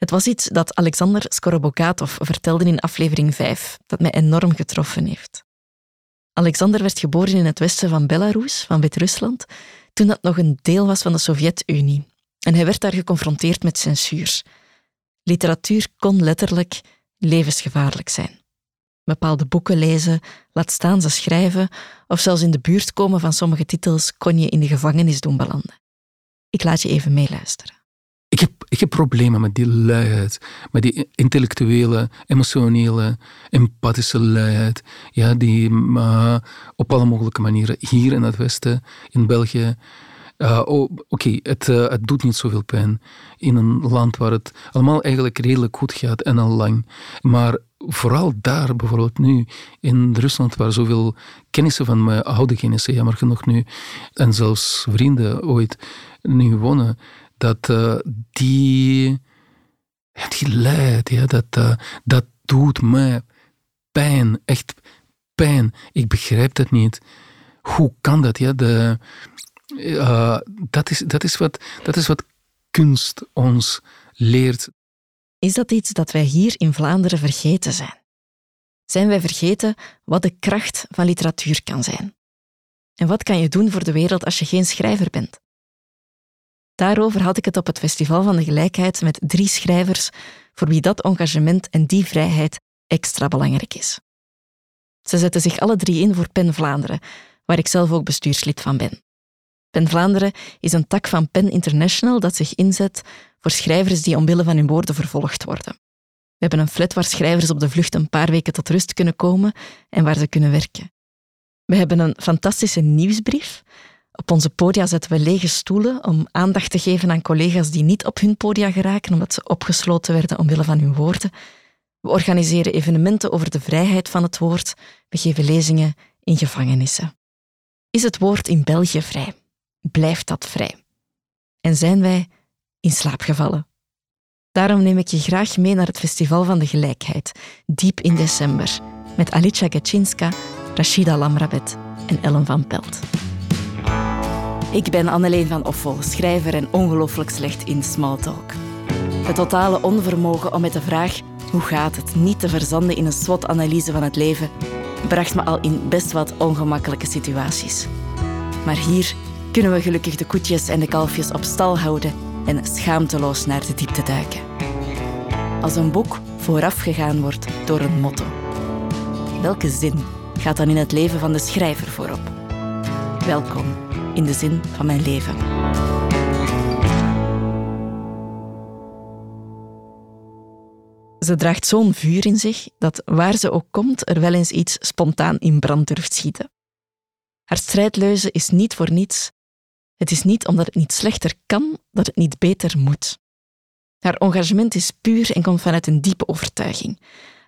Het was iets dat Alexander Skorobokatov vertelde in aflevering 5, dat mij enorm getroffen heeft. Alexander werd geboren in het westen van Belarus, van Wit-Rusland, toen dat nog een deel was van de Sovjet-Unie. En hij werd daar geconfronteerd met censuur. Literatuur kon letterlijk levensgevaarlijk zijn. Bepaalde boeken lezen, laat staan ze schrijven, of zelfs in de buurt komen van sommige titels kon je in de gevangenis doen belanden. Ik laat je even meeluisteren. Ik heb, ik heb problemen met die luiheid, met die intellectuele, emotionele, empathische luiheid, ja, die uh, op alle mogelijke manieren hier in het Westen, in België, uh, oh, Oké, het, uh, het doet niet zoveel pijn in een land waar het allemaal eigenlijk redelijk goed gaat en al lang. Maar vooral daar, bijvoorbeeld nu, in Rusland, waar zoveel kennissen van mij, oude kennissen, jammer genoeg nu, en zelfs vrienden ooit nu wonen, dat uh, die, die leidt, ja, dat, uh, dat doet mij pijn, echt pijn. Ik begrijp dat niet. Hoe kan dat? Ja? De, uh, dat, is, dat, is wat, dat is wat kunst ons leert. Is dat iets dat wij hier in Vlaanderen vergeten zijn? Zijn wij vergeten wat de kracht van literatuur kan zijn? En wat kan je doen voor de wereld als je geen schrijver bent? Daarover had ik het op het Festival van de Gelijkheid met drie schrijvers voor wie dat engagement en die vrijheid extra belangrijk is. Ze zetten zich alle drie in voor PEN Vlaanderen, waar ik zelf ook bestuurslid van ben. PEN Vlaanderen is een tak van PEN International dat zich inzet voor schrijvers die omwille van hun woorden vervolgd worden. We hebben een flat waar schrijvers op de vlucht een paar weken tot rust kunnen komen en waar ze kunnen werken. We hebben een fantastische nieuwsbrief op onze podia zetten we lege stoelen om aandacht te geven aan collega's die niet op hun podia geraken omdat ze opgesloten werden omwille van hun woorden. We organiseren evenementen over de vrijheid van het woord. We geven lezingen in gevangenissen. Is het woord in België vrij? Blijft dat vrij? En zijn wij in slaap gevallen? Daarom neem ik je graag mee naar het Festival van de Gelijkheid, diep in december, met Alicia Gachinska, Rashida Lamrabet en Ellen van Pelt. Ik ben Anneleen van Offel, schrijver en ongelooflijk slecht in smalltalk. Het totale onvermogen om met de vraag hoe gaat het niet te verzanden in een SWOT-analyse van het leven bracht me al in best wat ongemakkelijke situaties. Maar hier kunnen we gelukkig de koetjes en de kalfjes op stal houden en schaamteloos naar de diepte duiken. Als een boek voorafgegaan wordt door een motto. Welke zin gaat dan in het leven van de schrijver voorop? Welkom in de zin van mijn leven. Ze draagt zo'n vuur in zich dat waar ze ook komt er wel eens iets spontaan in brand durft schieten. Haar strijdleuze is niet voor niets. Het is niet omdat het niet slechter kan dat het niet beter moet. Haar engagement is puur en komt vanuit een diepe overtuiging.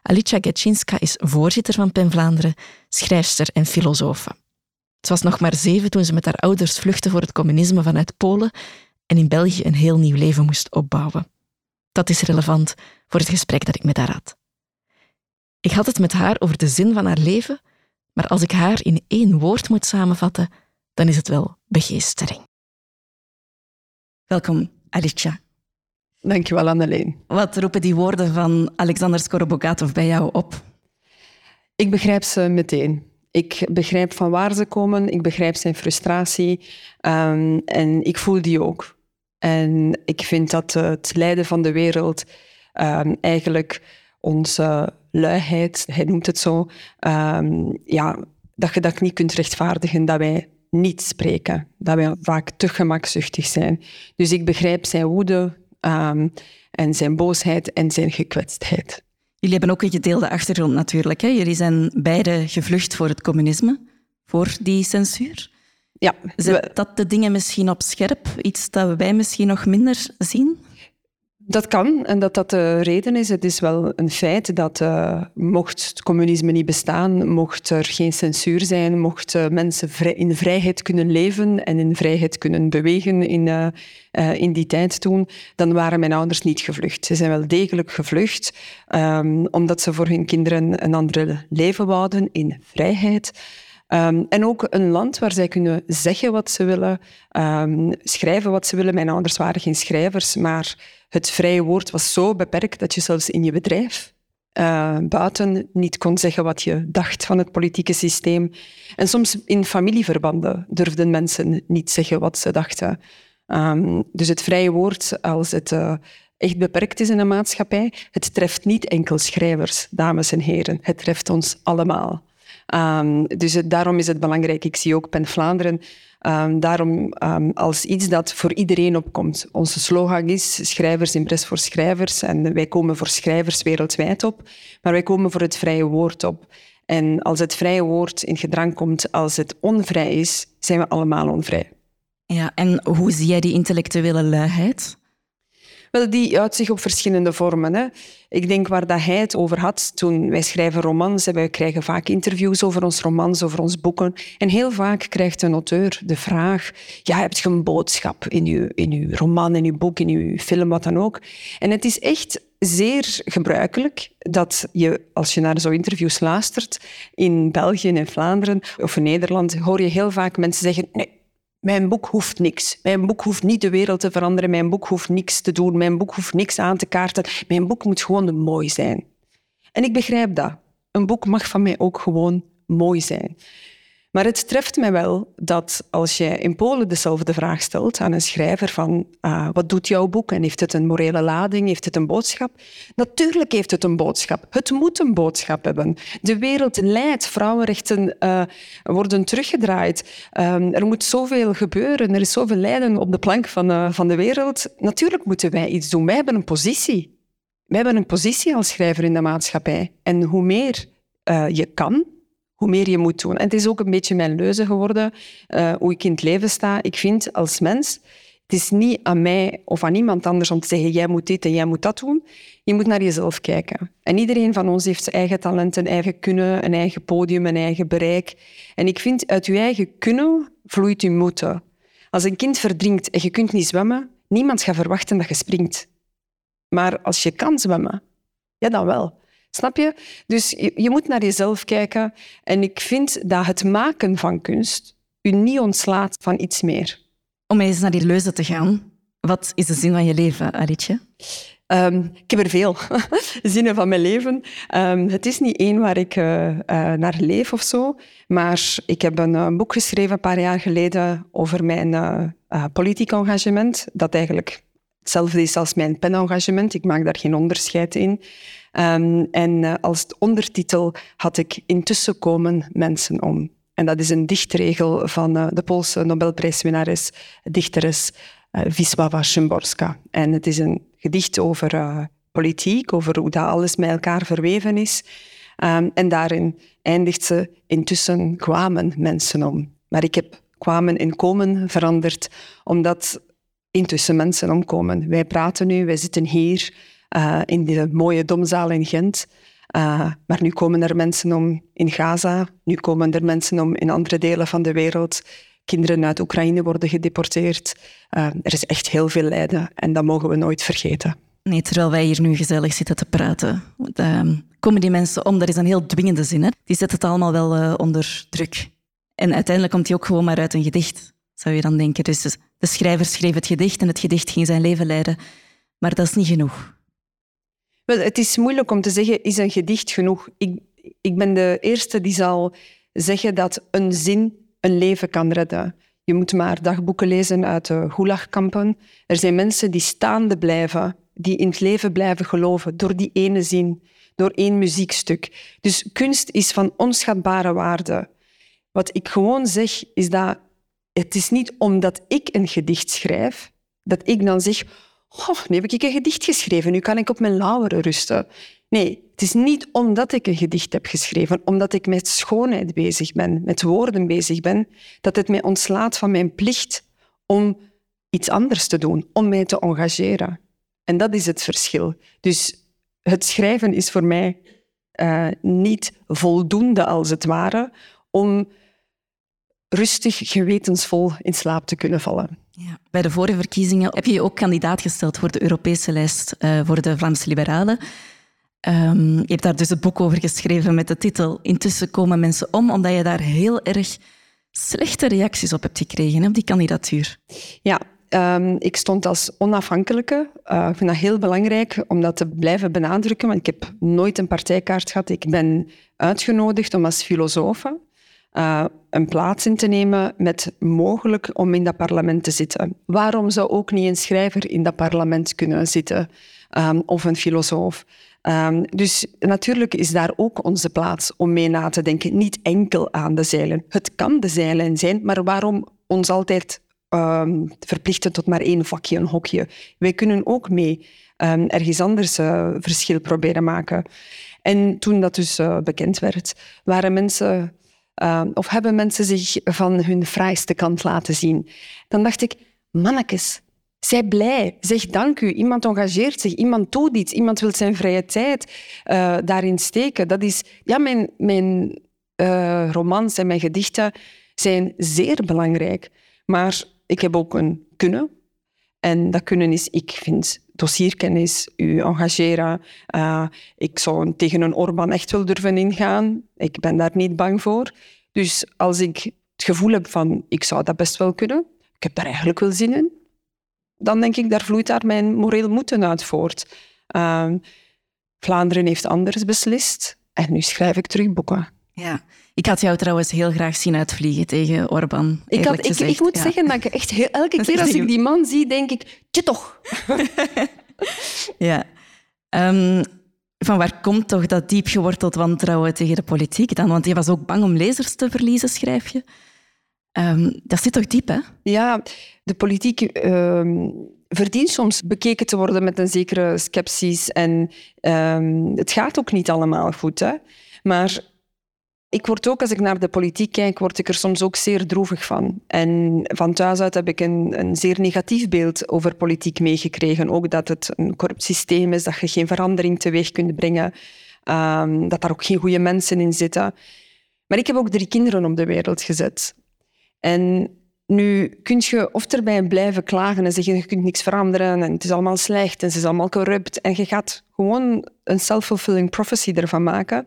Alicia Getschinska is voorzitter van PEN Vlaanderen, schrijfster en filosofe. Ze was nog maar zeven toen ze met haar ouders vluchtte voor het communisme vanuit Polen en in België een heel nieuw leven moest opbouwen. Dat is relevant voor het gesprek dat ik met haar had. Ik had het met haar over de zin van haar leven, maar als ik haar in één woord moet samenvatten, dan is het wel begeestering. Welkom, Alicia. Dankjewel, Anneleen. Wat roepen die woorden van Alexander Skorobokatov bij jou op? Ik begrijp ze meteen. Ik begrijp van waar ze komen, ik begrijp zijn frustratie um, en ik voel die ook. En ik vind dat het lijden van de wereld um, eigenlijk onze luiheid, hij noemt het zo, um, ja, dat je dat niet kunt rechtvaardigen, dat wij niet spreken, dat wij vaak te gemakzuchtig zijn. Dus ik begrijp zijn woede en zijn boosheid en zijn gekwetstheid. Jullie hebben ook een gedeelde achtergrond natuurlijk. Hè? Jullie zijn beide gevlucht voor het communisme, voor die censuur. Ja. Zet dat de dingen misschien op scherp? Iets dat wij misschien nog minder zien? Dat kan en dat dat de reden is. Het is wel een feit dat uh, mocht het communisme niet bestaan, mocht er geen censuur zijn, mochten mensen vrij, in vrijheid kunnen leven en in vrijheid kunnen bewegen in, uh, in die tijd toen, dan waren mijn ouders niet gevlucht. Ze zijn wel degelijk gevlucht, um, omdat ze voor hun kinderen een ander leven wouden in vrijheid. Ehm, en ook een land waar zij kunnen zeggen wat ze willen, ehm, schrijven wat ze willen. Mijn ouders waren geen schrijvers, maar het vrije woord was zo beperkt dat je zelfs in je bedrijf uh, buiten niet kon zeggen wat je dacht van het politieke systeem. En soms in familieverbanden durfden mensen niet zeggen wat ze dachten. Um, dus het vrije woord, als het uh, echt beperkt is in een maatschappij, het treft niet enkel schrijvers, dames en heren. Het treft ons allemaal. Um, dus daarom is het belangrijk. Ik zie ook Pen Vlaanderen Um, daarom um, als iets dat voor iedereen opkomt. Onze slogan is schrijvers in pres voor schrijvers. En wij komen voor schrijvers wereldwijd op. Maar wij komen voor het vrije woord op. En als het vrije woord in gedrang komt, als het onvrij is, zijn we allemaal onvrij. Ja, en hoe zie jij die intellectuele luiheid? Wel, die uit zich op verschillende vormen. Hè. Ik denk waar dat hij het over had toen wij schrijven romans en wij krijgen vaak interviews over ons romans, over ons boeken. En heel vaak krijgt een auteur de vraag, ja, heb je een boodschap in je, in uw roman, in je boek, in je film, wat dan ook. En het is echt zeer gebruikelijk dat je, als je naar zo'n interviews luistert, in België en Vlaanderen of in Nederland, hoor je heel vaak mensen zeggen, nee, mijn boek hoeft niks. Mijn boek hoeft niet de wereld te veranderen. Mijn boek hoeft niks te doen. Mijn boek hoeft niks aan te kaarten. Mijn boek moet gewoon mooi zijn. En ik begrijp dat. Een boek mag van mij ook gewoon mooi zijn. Maar het treft mij wel dat als je in Polen dezelfde vraag stelt aan een schrijver van uh, wat doet jouw boek en heeft het een morele lading, heeft het een boodschap? Natuurlijk heeft het een boodschap. Het moet een boodschap hebben. De wereld leidt, vrouwenrechten uh, worden teruggedraaid. Um, er moet zoveel gebeuren, er is zoveel lijden op de plank van, uh, van de wereld. Natuurlijk moeten wij iets doen. Wij hebben een positie. Wij hebben een positie als schrijver in de maatschappij. En hoe meer je kan, hoe meer je moet doen. En het is ook een beetje mijn leuze geworden, uh, hoe ik in het leven sta. Ik vind als mens, het is niet aan mij of aan iemand anders om te zeggen, jij moet dit en jij moet dat doen. Je moet naar jezelf kijken. En iedereen van ons heeft zijn eigen talent, een eigen kunnen, een eigen podium, een eigen bereik. En ik vind, uit je eigen kunnen vloeit je moeten. Als een kind verdrinkt en je kunt niet zwemmen, niemand gaat verwachten dat je springt. Maar als je kan zwemmen, ja dan wel. Snap je? Dus je, je, moet naar jezelf kijken. En ik vind dat het maken van kunst u niet ontslaat van iets meer. Om eens naar die leuze te gaan. Wat is de zin van je leven, Alietje? Um, ik heb er veel zinnen van mijn leven. Um, het is niet één waar ik uh, uh, naar leef of zo. Maar ik heb een, een, boek geschreven een paar jaar geleden over mijn uh, politiek engagement. Dat eigenlijk hetzelfde is als mijn penengagement. Ik maak daar geen onderscheid in. Um, en uh, als ondertitel had ik Intussen komen mensen om. En dat is een dichtregel van uh, de Poolse Nobelprijswinnares, dichteres uh, Wisława Szymborska. En het is een gedicht over politiek, over hoe dat alles met elkaar verweven is. Um, en daarin eindigt ze, intussen kwamen mensen om. Maar ik heb kwamen in komen veranderd, omdat intussen mensen omkomen. Wij praten nu, wij zitten hier uh, in de mooie domzaal in Gent. Uh, maar nu komen er mensen om in Gaza, nu komen er mensen om in andere delen van de wereld. Kinderen uit Oekraïne worden gedeporteerd. Uh, er is echt heel veel lijden en dat mogen we nooit vergeten. Nee, terwijl wij hier nu gezellig zitten te praten, uh, komen die mensen om. Dat is een heel dwingende zin. Hè? Die zetten het allemaal wel onder druk. En uiteindelijk komt die ook gewoon maar uit een gedicht, zou je dan denken. Dus de schrijver schreef het gedicht en het gedicht ging zijn leven leiden. Maar dat is niet genoeg. Het is moeilijk om te zeggen, is een gedicht genoeg? Ik, ik ben de eerste die zal zeggen dat een zin een leven kan redden. Je moet maar dagboeken lezen uit de gulagkampen. Er zijn mensen die staande blijven, die in het leven blijven geloven door die ene zin, door één muziekstuk. Dus kunst is van onschatbare waarde. Wat ik gewoon zeg, is dat het is niet omdat ik een gedicht schrijf, dat ik dan zeg, oh, nu heb ik een gedicht geschreven, nu kan ik op mijn lauweren rusten. Nee, het is niet omdat ik een gedicht heb geschreven, omdat ik met schoonheid bezig ben, met woorden bezig ben, dat het mij ontslaat van mijn plicht om iets anders te doen, om mij te engageren. En dat is het verschil. Dus het schrijven is voor mij uh, niet voldoende, als het ware, om rustig, gewetensvol in slaap te kunnen vallen. Ja. Bij de vorige verkiezingen heb je je ook kandidaat gesteld voor de Europese lijst uh, voor de Vlaamse Liberalen. Ehm, je hebt daar dus een boek over geschreven met de titel Intussen komen mensen om, omdat je daar heel erg slechte reacties op hebt gekregen, op die kandidatuur. Ja, ehm, ik stond als onafhankelijke. Uh, ik vind dat heel belangrijk om dat te blijven benadrukken, want ik heb nooit een partijkaart gehad. Ik ben uitgenodigd om als filosoof uh, een plaats in te nemen met mogelijk om in dat parlement te zitten. Waarom zou ook niet een schrijver in dat parlement kunnen zitten um, of een filosoof? Um, dus natuurlijk is daar ook onze plaats om mee na te denken. Niet enkel aan de zeilen. Het kan de zeilen zijn, maar waarom ons altijd um, verplichten tot maar één vakje, een hokje? Wij kunnen ook mee ergens anders uh, verschil proberen maken. En toen dat dus uh, bekend werd, waren mensen, uh, of hebben mensen zich van hun fraaiste kant laten zien. Dan dacht ik, mannetjes, zij blij. Zeg dank u. Iemand engageert zich. Iemand doet iets. Iemand wil zijn vrije tijd uh, daarin steken. Dat is... Ja, mijn, mijn uh, romans en mijn gedichten zijn zeer belangrijk. Maar ik heb ook een kunnen. En dat kunnen is, ik vind, dossierkennis, u engageren. Uh, ik zou tegen een Orban echt wel durven ingaan. Ik ben daar niet bang voor. Dus als ik het gevoel heb van, ik zou dat best wel kunnen, ik heb daar eigenlijk wel zin in, dan denk ik, daar vloeit daar mijn moreel moeten uit voort. Uh, Vlaanderen heeft anders beslist en nu schrijf ik terug boeken. Ja, ik had jou trouwens heel graag zien uitvliegen tegen Orbán. Ik, had, ik, ik, moet zeggen dat ik echt heel, elke keer als ik die man zie, denk ik, tje toch. ja. Um, van waar komt toch dat diep geworteld wantrouwen tegen de politiek dan? Want je was ook bang om lezers te verliezen, schrijf je. Um, dat zit toch diep, hè? Ja, de politiek um, verdient soms bekeken te worden met een zekere sceptisch. En het gaat ook niet allemaal goed. Hè? Maar ik word ook, als ik naar de politiek kijk, word ik er soms ook zeer droevig van. En van thuis uit heb ik een, een zeer negatief beeld over politiek meegekregen. Ook dat het een corrupt systeem is, dat je geen verandering teweeg kunt brengen. dat daar ook geen goede mensen in zitten. Maar ik heb ook drie kinderen op de wereld gezet. En nu kun je of erbij blijven klagen en zeggen je kunt niks veranderen en het is allemaal slecht en het is allemaal corrupt en je gaat gewoon een self-fulfilling prophecy ervan maken.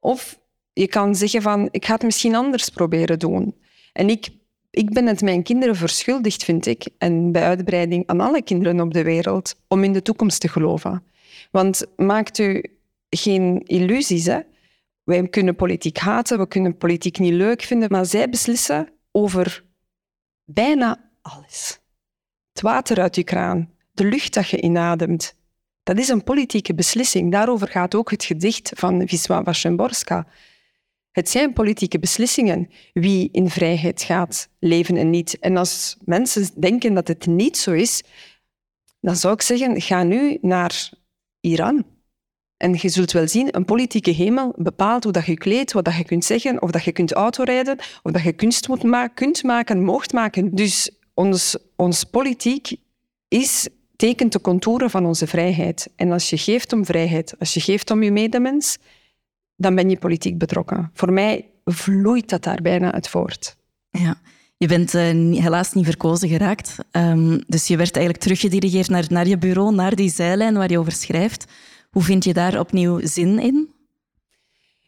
Of je kan zeggen van ik ga het misschien anders proberen doen. En ik, ik ben het mijn kinderen verschuldigd, vind ik, en bij uitbreiding aan alle kinderen op de wereld, om in de toekomst te geloven. Want maakt u geen illusies, hè? Wij kunnen politiek haten, we kunnen politiek niet leuk vinden, maar zij beslissen over bijna alles. Het water uit je kraan, de lucht dat je inademt. Dat is een politieke beslissing. Daarover gaat ook het gedicht van Wisława Szymborska. Het zijn politieke beslissingen wie in vrijheid gaat leven en niet. En als mensen denken dat het niet zo is, dan zou ik zeggen, ga nu naar Iran. En je zult wel zien, een politieke hemel bepaalt hoe dat je kleedt, wat dat je kunt zeggen, of dat je kunt autorijden, of dat je kunst moet maken, kunt maken, mocht maken. Dus ons, ons politiek is tekent de contouren van onze vrijheid. En als je geeft om vrijheid, als je geeft om je medemens, dan ben je politiek betrokken. Voor mij vloeit dat daar bijna uit voort. Ja. Je bent uh, helaas niet verkozen geraakt. Um, dus je werd eigenlijk teruggedirigeerd naar, naar je bureau, naar die zijlijn waar je over schrijft. Hoe vind je daar opnieuw zin in?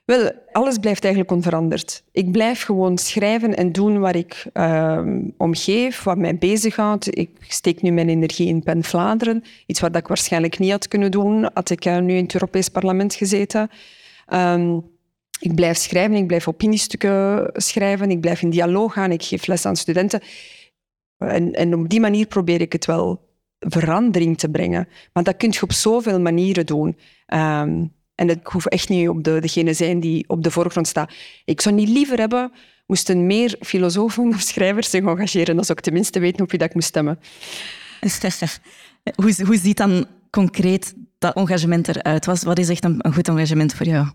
Wel, alles blijft eigenlijk onveranderd. Ik blijf gewoon schrijven en doen waar ik uh, om geef, wat mij bezighoudt. Ik steek nu mijn energie in Pen Vlaanderen, iets wat ik waarschijnlijk niet had kunnen doen had ik uh, nu in het Europees Parlement gezeten. Um, ik blijf schrijven, ik blijf opiniestukken schrijven, ik blijf in dialoog gaan, ik geef les aan studenten. En, en op die manier probeer ik het wel verandering te brengen. Maar dat kun je op zoveel manieren doen. Um, en ik hoef echt niet op de, degene zijn die op de voorgrond staat. Ik zou niet liever hebben, moesten meer filosofen of schrijvers zich engageren, dan zou ik tenminste weten op wie dat ik moet stemmen. hoe, hoe ziet dan concreet dat engagement eruit? Wat, wat is echt een, goed engagement voor jou?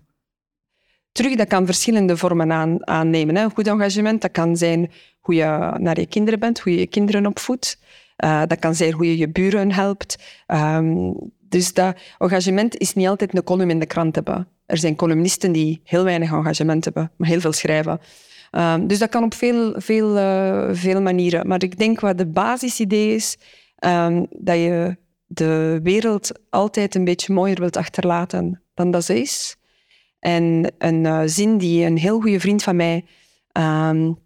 Terug, dat kan verschillende vormen aan, aannemen. Hè. Een goed engagement dat kan zijn hoe je naar je kinderen bent, hoe je je kinderen opvoedt. Uh, dat kan zijn hoe je je buren helpt. Um, dus dat engagement is niet altijd een column in de krant hebben. Er zijn columnisten die heel weinig engagement hebben, maar heel veel schrijven. Um, dus dat kan op veel, veel, uh, veel manieren. Maar ik denk wat de basisidee is, um, dat je de wereld altijd een beetje mooier wilt achterlaten dan dat ze is. En een uh, zin die een heel goede vriend van mij um,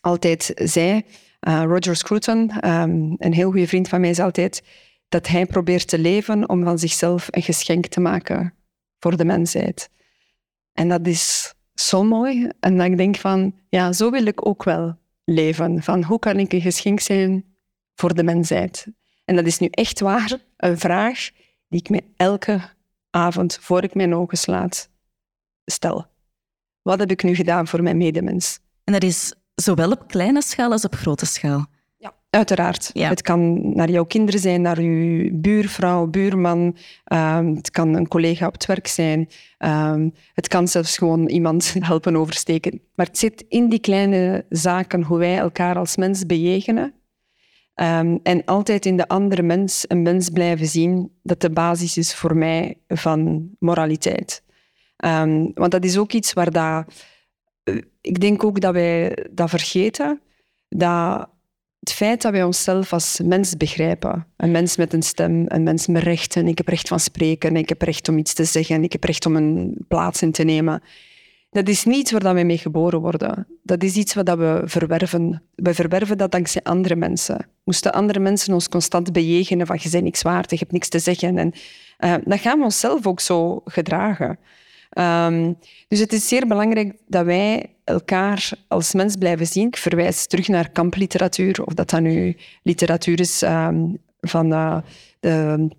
altijd zei, uh, Roger Scruton, um, een heel goede vriend van mij, is altijd dat hij probeert te leven om van zichzelf een geschenk te maken voor de mensheid. En dat is zo mooi. En dan denk van, ja, zo wil ik ook wel leven. Van hoe kan ik een geschenk zijn voor de mensheid? En dat is nu echt waar een vraag die ik me elke avond, voor ik mijn ogen slaat, stel. Wat heb ik nu gedaan voor mijn medemens? En dat is zowel op kleine schaal als op grote schaal. Ja, uiteraard. Het kan naar jouw kinderen zijn, naar je buurvrouw, buurman. Um, het kan een collega op het werk zijn. Um, het kan zelfs gewoon iemand helpen oversteken. Maar het zit in die kleine zaken, hoe wij elkaar als mens bejegenen. Um, en altijd in de andere mens een mens blijven zien, dat de basis is voor mij van moraliteit. Um, want dat is ook iets waar dat, ik denk ook dat wij dat vergeten, dat het feit dat wij onszelf als mens begrijpen, een mens met een stem, een mens met rechten, ik heb recht van spreken, ik heb recht om iets te zeggen, ik heb recht om een plaats in te nemen, dat is niet waar we mee geboren worden. Dat is iets wat we verwerven. We verwerven dat dankzij andere mensen. Moesten andere mensen ons constant bejegenen van je bent niks waard, je hebt niks te zeggen. En uh, dan gaan we onszelf ook zo gedragen. Um, dus het is zeer belangrijk dat wij elkaar als mens blijven zien. Ik verwijs terug naar kampliteratuur, of dat dan nu literatuur is um, van uh, de eh,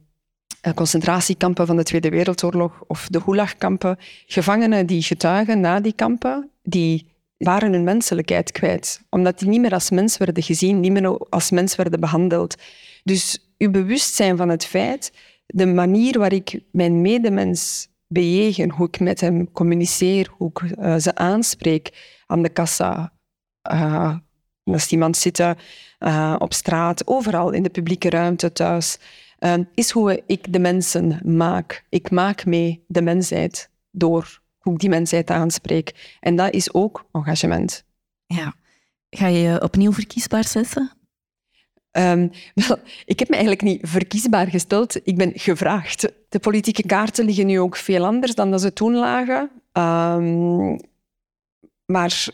concentratiekampen van de Tweede Wereldoorlog of de Gulagkampen. Gevangenen die getuigen na die kampen, die waren hun menselijkheid kwijt. Omdat die niet meer als mens werden gezien, niet meer als mens werden behandeld. Dus uw bewustzijn van het feit, de manier waar ik mijn medemens bejegen, hoe ik met hem communiceer, hoe ik uh, ze aanspreek aan de kassa, uh, als iemand zit op straat, overal in de publieke ruimte thuis. Ehm, is hoe ik de mensen maak. Ik maak mee de mensheid door hoe ik die mensheid aanspreek. En dat is ook engagement. Ja. Ga je je opnieuw verkiesbaar zetten? Um, wel, ik heb me eigenlijk niet verkiesbaar gesteld. Ik ben gevraagd. De politieke kaarten liggen nu ook veel anders dan dat ze toen lagen. Um, maar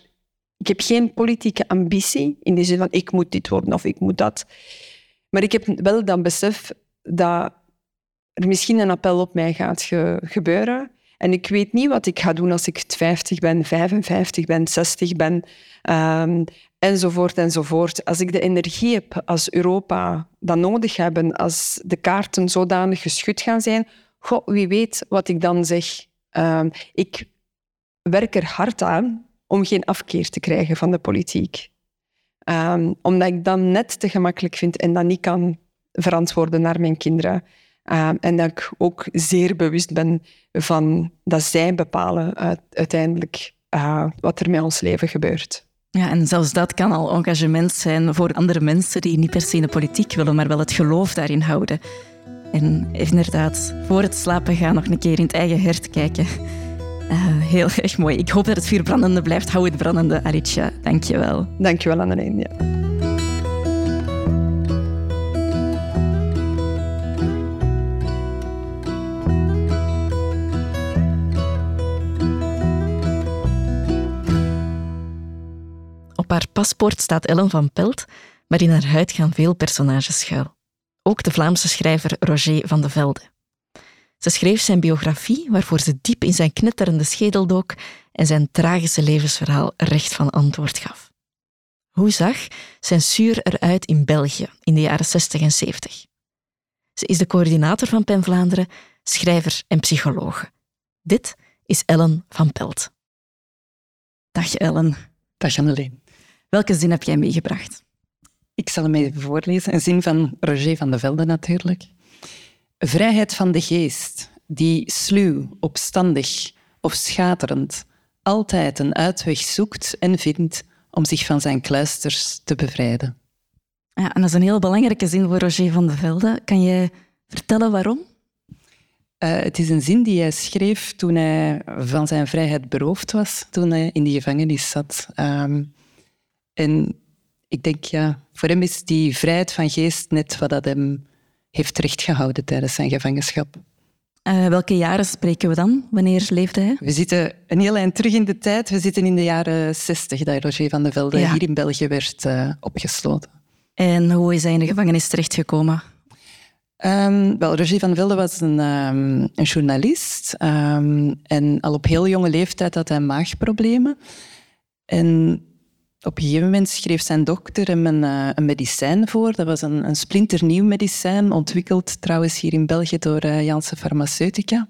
ik heb geen politieke ambitie in de zin van ik moet dit worden of ik moet dat. Maar ik heb wel dan besef dat er misschien een appel op mij gaat gebeuren. En ik weet niet wat ik ga doen als ik 50 ben, 55 ben, 60 ben, um, enzovoort, enzovoort. Als ik de energie heb als Europa dat nodig hebben, als de kaarten zodanig geschud gaan zijn, goh, wie weet wat ik dan zeg. Um, ik werk er hard aan om geen afkeer te krijgen van de politiek. Um, omdat ik dat net te gemakkelijk vind en dat niet kan verantwoorden naar mijn kinderen. Uh, en dat ik ook zeer bewust ben van dat zij bepalen uiteindelijk uh, wat er met ons leven gebeurt. Ja, en zelfs dat kan al engagement zijn voor andere mensen die niet per se in de politiek willen, maar wel het geloof daarin houden. En inderdaad, voor het slapen gaan nog een keer in het eigen hert kijken. Uh, heel erg mooi. Ik hoop dat het vuur brandende blijft. Hou het brandende, Alicia. Dank je wel. Dank je wel, Annelien. Ja. Op haar paspoort staat Ellen van Pelt, maar in haar huid gaan veel personages schuil. Ook de Vlaamse schrijver Roger van de Velde. Ze schreef zijn biografie, waarvoor ze diep in zijn knetterende schedel dook en zijn tragische levensverhaal recht van antwoord gaf. Hoe zag censuur eruit in België in de jaren 60 en 70? Ze is de coördinator van PEN Vlaanderen, schrijver en psycholoog. Dit is Ellen van Pelt. Dag Ellen. Dag Anneleen. Welke zin heb jij meegebracht? Ik zal hem even voorlezen. Een zin van Roger van de Velde natuurlijk. Vrijheid van de geest, die sluw, opstandig of schaterend, altijd een uitweg zoekt en vindt om zich van zijn kluisters te bevrijden. Ja, en dat is een heel belangrijke zin voor Roger van de Velde. Kan je vertellen waarom? Uh, het is een zin die hij schreef toen hij van zijn vrijheid beroofd was, toen hij in die gevangenis zat. Um, en ik denk, ja, voor hem is die vrijheid van geest net wat dat hem heeft rechtgehouden tijdens zijn gevangenschap. Uh, welke jaren spreken we dan? Wanneer leefde hij? We zitten een heel eind terug in de tijd. We zitten in de jaren 60 dat Roger van de Velde hier in België werd uh, opgesloten. En hoe is hij in de gevangenis terechtgekomen? Um, wel, Roger van Velde was een, um, een journalist. Um, en al op heel jonge leeftijd had hij maagproblemen. En op een gegeven moment schreef zijn dokter hem een, uh, een medicijn voor. Dat was een, een, splinternieuw medicijn, ontwikkeld trouwens hier in België door uh, Janssen Pharmaceutica.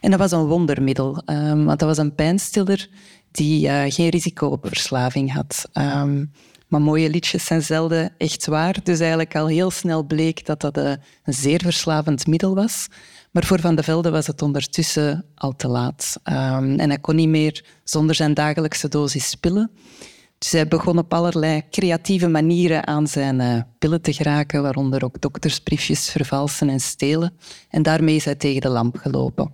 En dat was een wondermiddel, um, want dat was een pijnstiller die uh, geen risico op verslaving had. Um, maar mooie liedjes zijn zelden echt waar. Dus eigenlijk al heel snel bleek dat dat een zeer verslavend middel was. Maar voor Van de Velde was het ondertussen al te laat. Um, en hij kon niet meer zonder zijn dagelijkse dosis pillen. Dus hij begon op allerlei creatieve manieren aan zijn uh, pillen te geraken, waaronder ook doktersbriefjes vervalsen en stelen. En daarmee is hij tegen de lamp gelopen.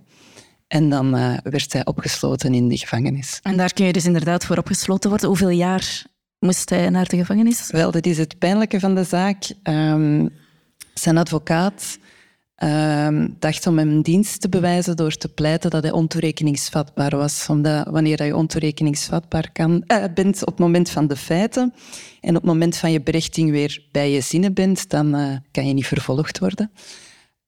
En dan uh, werd hij opgesloten in de gevangenis. En daar kun je dus inderdaad voor opgesloten worden. Hoeveel jaar moest hij naar de gevangenis? Wel, dat is het pijnlijke van de zaak. Um, zijn advocaat um, dacht om hem dienst te bewijzen door te pleiten dat hij ontoerekeningsvatbaar was. Omdat wanneer je ontoerekeningsvatbaar kan, uh, bent op het moment van de feiten en op het moment van je berechting weer bij je zinnen bent, dan uh, kan je niet vervolgd worden.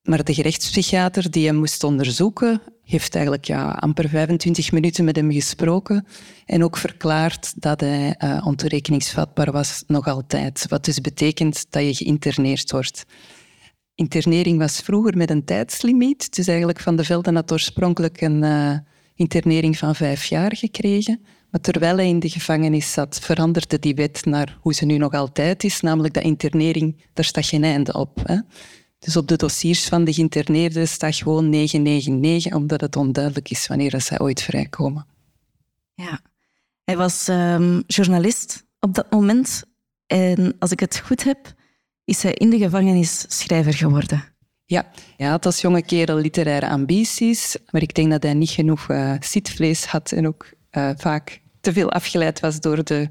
Maar de gerechtspsychiater die hem moest onderzoeken, heeft eigenlijk ja, amper 25 minuten met hem gesproken en ook verklaard dat hij uh, ontoerekeningsvatbaar was nog altijd. Wat dus betekent dat je geïnterneerd wordt. Internering was vroeger met een tijdslimiet. Dus eigenlijk Van de Velden had oorspronkelijk een uh, internering van vijf jaar gekregen. Maar terwijl hij in de gevangenis zat, veranderde die wet naar hoe ze nu nog altijd is, namelijk dat internering, daar staat geen einde op. Hè. Dus op de dossiers van de geïnterneerden staat gewoon 999, omdat het onduidelijk is wanneer zij ooit vrijkomen. Ja, hij was um, journalist op dat moment. En als ik het goed heb, is hij in de gevangenis schrijver geworden. Ja, hij had als jonge kerel literaire ambities, maar ik denk dat hij niet genoeg uh, zitvlees had en ook uh, vaak te veel afgeleid was door de...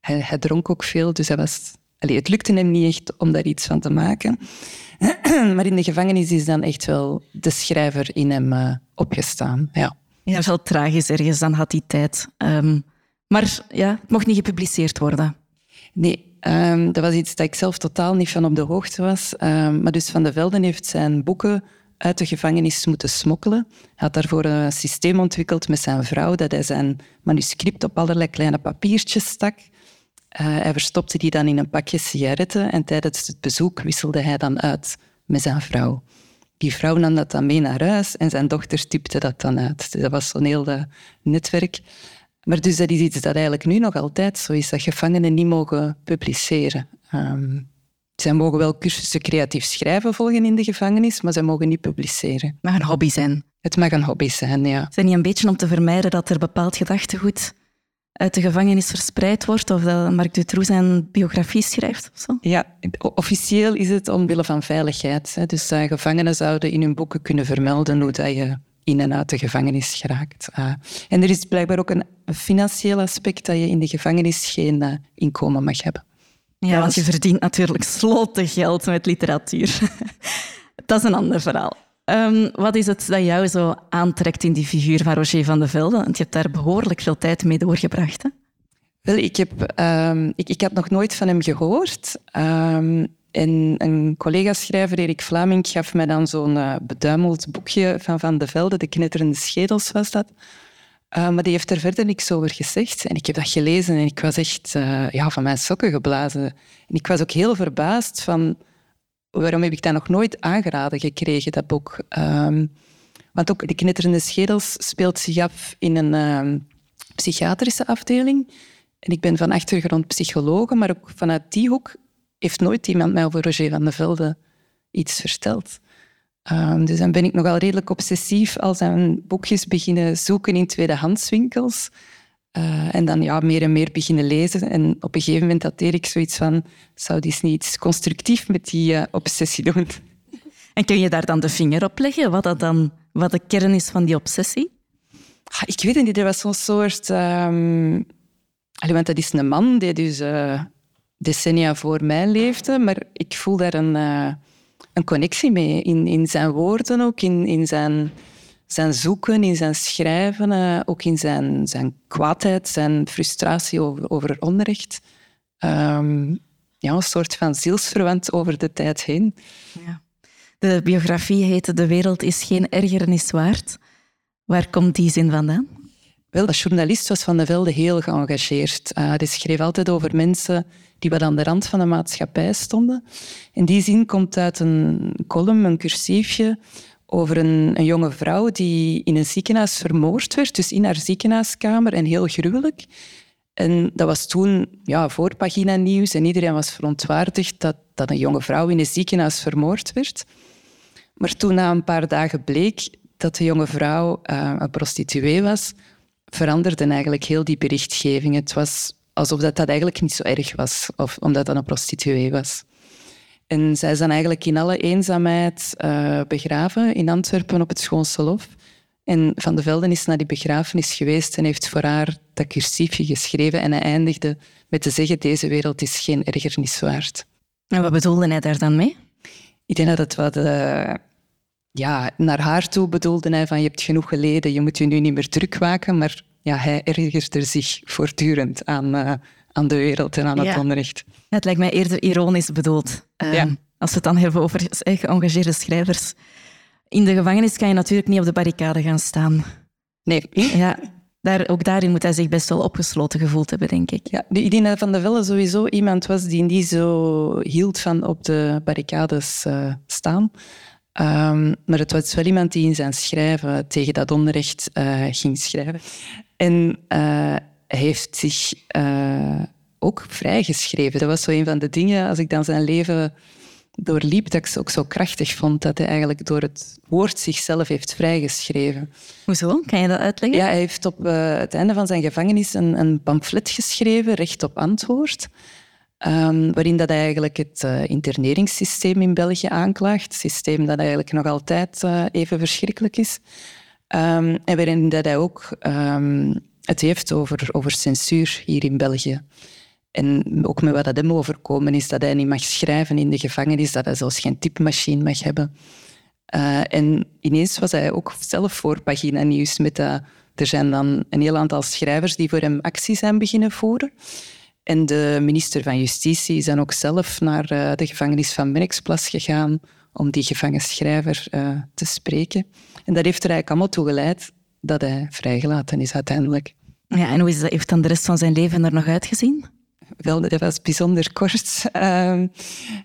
Hij, hij dronk ook veel, dus hij was... Allee, het lukte hem niet echt om daar iets van te maken. maar in de gevangenis is dan echt wel de schrijver in hem uh, opgestaan. Ja. ja, dat is wel tragisch ergens, dan had hij tijd. Um, maar ja, het mocht niet gepubliceerd worden. Nee, Um, dat was iets dat ik zelf totaal niet van op de hoogte was. Um, maar dus Van de Velden heeft zijn boeken uit de gevangenis moeten smokkelen. Hij had daarvoor een systeem ontwikkeld met zijn vrouw, dat hij zijn manuscript op allerlei kleine papiertjes stak. Uh, hij verstopte die dan in een pakje sigaretten en tijdens het bezoek wisselde hij dan uit met zijn vrouw. Die vrouw nam dat dan mee naar huis en zijn dochter typte dat dan uit. Dat was zo'n heel uh, netwerk. Maar dus dat is iets dat eigenlijk nu nog altijd zo is, dat gevangenen niet mogen publiceren. Um, zij mogen wel cursussen creatief schrijven volgen in de gevangenis, maar zij mogen niet publiceren. Het mag een hobby zijn. Het mag een hobby zijn, ja. Zijn niet een beetje om te vermijden dat er bepaald gedachtegoed uit de gevangenis verspreid wordt of dat Marc Dutroux zijn biografie schrijft of zo? Ja, officieel is het omwille van veiligheid. Dus uh, gevangenen zouden in hun boeken kunnen vermelden hoe dat je in en uit de gevangenis geraakt. Uh, en er is blijkbaar ook een financieel aspect dat je in de gevangenis geen uh, inkomen mag hebben. Ja, want je verdient natuurlijk sloten geld met literatuur. dat is een ander verhaal. Um, wat is het dat jou zo aantrekt in die figuur van Roger van de Velde? Want je hebt daar behoorlijk veel tijd mee doorgebracht. Hè? Wel, ik, heb, um, ik, ik had nog nooit van hem gehoord. Um, en een collega-schrijver, Erik Vlaming, gaf mij dan zo'n uh, beduimeld boekje van Van de Velde, De Knetterende Schedels was dat. Uh, maar die heeft er verder niks over gezegd. En ik heb dat gelezen en ik was echt uh, ja, van mijn sokken geblazen. En ik was ook heel verbaasd van waarom heb ik dat nog nooit aangeraden gekregen, dat boek. Um, want ook De Knetterende Schedels speelt zich af in een um, psychiatrische afdeling. En ik ben van achtergrond psycholoog, maar ook vanuit die hoek heeft nooit iemand mij over Roger van de Velde iets verteld. Um, dus dan ben ik nogal redelijk obsessief als aan boekjes beginnen zoeken in tweedehandswinkels. Uh, en dan ja, meer en meer beginnen lezen. En op een gegeven moment had ik zoiets van... Zou die niet iets constructief met die uh, obsessie doen? En kun je daar dan de vinger op leggen? Wat, dat dan, wat de kern is van die obsessie? Ah, ik weet het niet. Er was zo'n soort... Um... Want dat is een man die dus... Uh, decennia voor mij leefde. Maar ik voel daar een, uh, een connectie mee. In, in zijn woorden ook, in, in zijn, zijn zoeken, in zijn schrijven, uh, ook in zijn, zijn kwaadheid, zijn frustratie over, onrecht. Um, ja, een soort van zielsverwant over de tijd heen. Ja. De biografie heette De wereld is geen ergernis waard. Waar komt die zin vandaan? Wel, als journalist was Van de Velde heel geëngageerd. Hij schreef altijd over mensen die wat aan de rand van de maatschappij stonden. In die zin komt uit een column, een cursiefje, over een, een, jonge vrouw die in een ziekenhuis vermoord werd, dus in haar ziekenhuiskamer, en heel gruwelijk. En dat was toen ja, voorpagina nieuws en iedereen was verontwaardigd dat, dat een jonge vrouw in een ziekenhuis vermoord werd. Maar toen na een paar dagen bleek dat de jonge vrouw uh, een prostituee was, veranderde eigenlijk heel die berichtgeving. Het was alsof dat, dat eigenlijk niet zo erg was, of omdat dat een prostituee was. En zij is dan eigenlijk in alle eenzaamheid uh, begraven in Antwerpen op het Schoonse Lof. En Van de Velden is naar die begrafenis geweest en heeft voor haar dat cursiefje geschreven. En hij eindigde met te zeggen, deze wereld is geen ergernis waard. En wat bedoelde hij daar dan mee? Ik denk dat het wat... Uh, ja, naar haar toe bedoelde hij van je hebt genoeg geleden, je moet je nu niet meer druk maken. Maar ja, hij ergerde zich voortdurend aan, uh, aan de wereld en aan het onrecht. Het lijkt mij eerder ironisch bedoeld. Uh, Als we het dan hebben over geëngageerde schrijvers. In de gevangenis kan je natuurlijk niet op de barricade gaan staan. Nee. Ja, daar, ook daarin moet hij zich best wel opgesloten gevoeld hebben, denk ik. Ja, ik denk dat Van de Velle sowieso iemand was die niet zo hield van op de barricades uh, staan. Um, maar het was wel iemand die in zijn schrijven tegen dat onrecht uh, ging schrijven. En uh, hij heeft zich uh, ook vrijgeschreven. Dat was zo een van de dingen, als ik dan zijn leven doorliep, dat ik ze ook zo krachtig vond, dat hij eigenlijk door het woord zichzelf heeft vrijgeschreven. Hoezo? Kan je dat uitleggen? Ja, hij heeft op het einde van zijn gevangenis een, een pamflet geschreven, recht op antwoord. Um, waarin dat eigenlijk het uh, interneringssysteem in België aanklaagt. Een systeem dat eigenlijk nog altijd uh, even verschrikkelijk is. Um, en waarin dat hij ook um, het heeft over, over censuur hier in België. En ook met wat dat hem overkomen is, dat hij niet mag schrijven in de gevangenis, dat hij zelfs geen typemachine mag hebben. Uh, en ineens was hij ook zelf voor pagina nieuws met. Er zijn dan een heel aantal schrijvers die voor hem actie zijn beginnen voeren. En de minister van Justitie is dan ook zelf naar uh, de gevangenis van Merksplas gegaan om die gevangen schrijver uh, te spreken. En dat heeft er eigenlijk allemaal toe geleid dat hij vrijgelaten is uiteindelijk. Ja, en hoe is dat, heeft dan de rest van zijn leven er nog uitgezien? Wel, dat was bijzonder kort. Uh,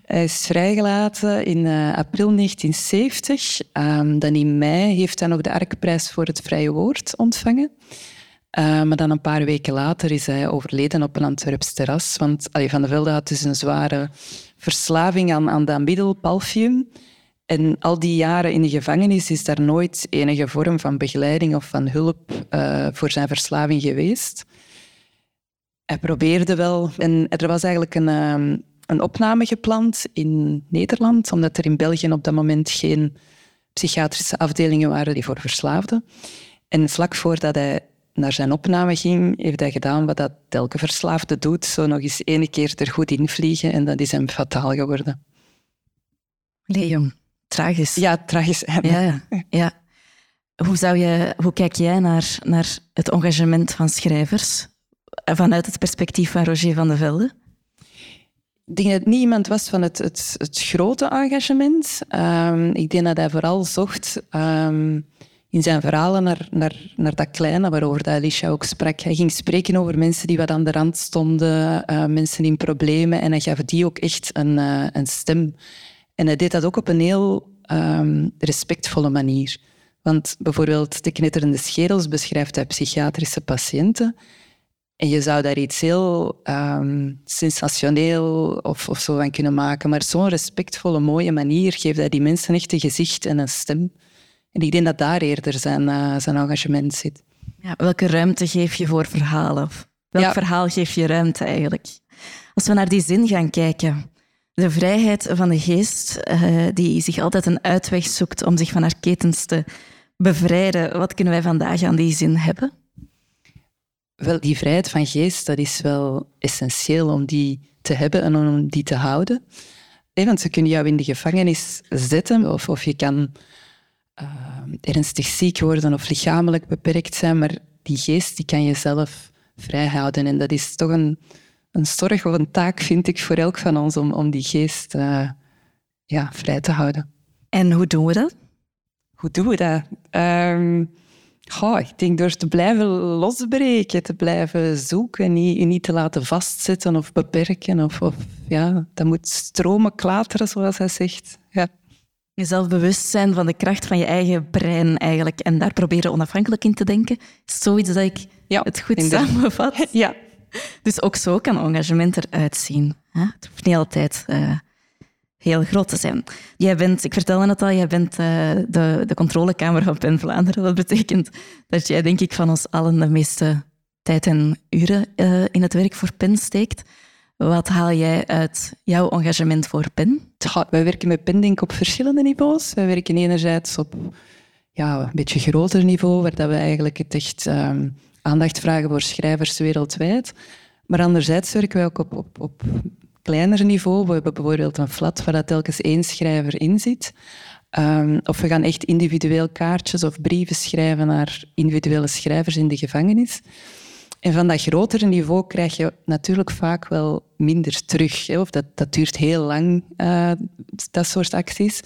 hij is vrijgelaten in uh, april 1970. Um, dan in mei heeft hij nog de Arkprijs voor het vrije woord ontvangen. Uh, maar dan een paar weken later is hij overleden op een Antwerps terras. Want allee, Van der Velde had dus een zware verslaving aan, aan dat middel, palfium. En al die jaren in de gevangenis is daar nooit enige vorm van begeleiding of van hulp uh, voor zijn verslaving geweest. Hij probeerde wel. En er was eigenlijk een, um, een opname gepland in Nederland, omdat er in België op dat moment geen psychiatrische afdelingen waren die voor verslaafden. En vlak voordat hij naar zijn opname ging, heeft hij gedaan wat dat elke verslaafde doet. Zo nog eens ene keer er goed invliegen en dat is hem fataal geworden. Leon, tragisch. Ja, tragisch. Ja, ja. ja. Hoe, zou je, hoe kijk jij naar, naar het engagement van schrijvers vanuit het perspectief van Roger van de Velde? Ik denk dat het niet iemand was van het, het, het grote engagement. Um, ik denk dat hij vooral zocht um, in zijn verhalen naar, naar, naar dat kleine waarover dat Alicia ook sprak. Hij ging spreken over mensen die wat aan de rand stonden, uh, mensen in problemen. En hij gaf die ook echt een, uh, een stem. En hij deed dat ook op een heel um, respectvolle manier. Want bijvoorbeeld de knetterende scherels beschrijft hij psychiatrische patiënten. En je zou daar iets heel um, sensationeel of, of zo van kunnen maken. Maar zo'n respectvolle, mooie manier geeft hij die mensen echt een gezicht en een stem. En ik denk dat daar eerder zijn, uh, zijn engagement zit. Ja, welke ruimte geef je voor verhalen? Welk verhaal geef je ruimte eigenlijk? Als we naar die zin gaan kijken, de vrijheid van de geest, uh, die zich altijd een uitweg zoekt om zich van haar ketens te bevrijden, wat kunnen wij vandaag aan die zin hebben? Wel, die vrijheid van geest, dat is wel essentieel om die te hebben en om die te houden. want ze kunnen jou in de gevangenis zetten of, of je kan uh, ernstig ziek worden of lichamelijk beperkt zijn, maar die geest die kan je zelf vrijhouden. En dat is toch een, een zorg of een taak, vind ik, voor elk van ons om, om die geest uh, ja, vrij te houden. En hoe doen we dat? Hoe doen we dat? Um, ik denk door te blijven losbreken, te blijven zoeken, niet, niet te laten vastzetten of beperken. Of, of, ja, dat moet stromen, klateren, zoals hij zegt. Ja. Jezelf bewust zijn van de kracht van je eigen brein eigenlijk en daar proberen onafhankelijk in te denken. Is zoiets dat ik ja, het goed samenvat. Ja. Dus ook zo kan engagement eruit zien. Het hoeft niet altijd... Uh, heel groot te zijn. Jij bent, ik vertelde het al, jij bent uh, de, de controlekamer van PEN Vlaanderen. Dat betekent dat jij, denk ik, van ons allen de meeste tijd en uren uh, in het werk voor PEN steekt. Wat haal jij uit jouw engagement voor PEN? Ja, wij werken met ik op verschillende niveaus. Wij werken enerzijds op ja, een beetje groter niveau, waar dat we eigenlijk het echt um, aandacht vragen voor schrijvers wereldwijd. Maar anderzijds werken wij ook op, op, op kleiner niveau. We hebben bijvoorbeeld een flat waar dat telkens één schrijver in zit. Um, of we gaan echt individueel kaartjes of brieven schrijven naar individuele schrijvers in de gevangenis. En van dat grotere niveau krijg je natuurlijk vaak wel minder terug. Hè? Of dat, dat duurt heel lang, uh, dat soort acties.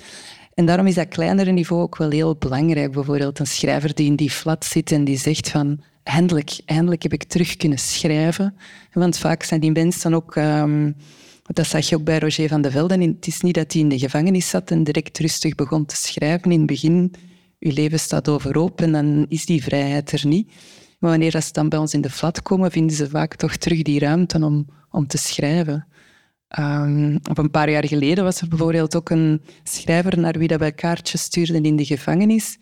En daarom is dat kleinere niveau ook wel heel belangrijk. Bijvoorbeeld een schrijver die in die flat zit en die zegt van eindelijk, eindelijk heb ik terug kunnen schrijven. Want vaak zijn die mensen ook... Um, dat zag je ook bij Roger van de Velde. Het is niet dat hij in de gevangenis zat en direct rustig begon te schrijven. In het begin, je leven staat overhoop en dan is die vrijheid er niet. Maar wanneer ze dan bij ons in de flat komen, vinden ze vaak toch terug die ruimte om, om te schrijven. Um, op een paar jaar geleden was er bijvoorbeeld ook een schrijver naar wie dat wij kaartjes stuurden in de gevangenis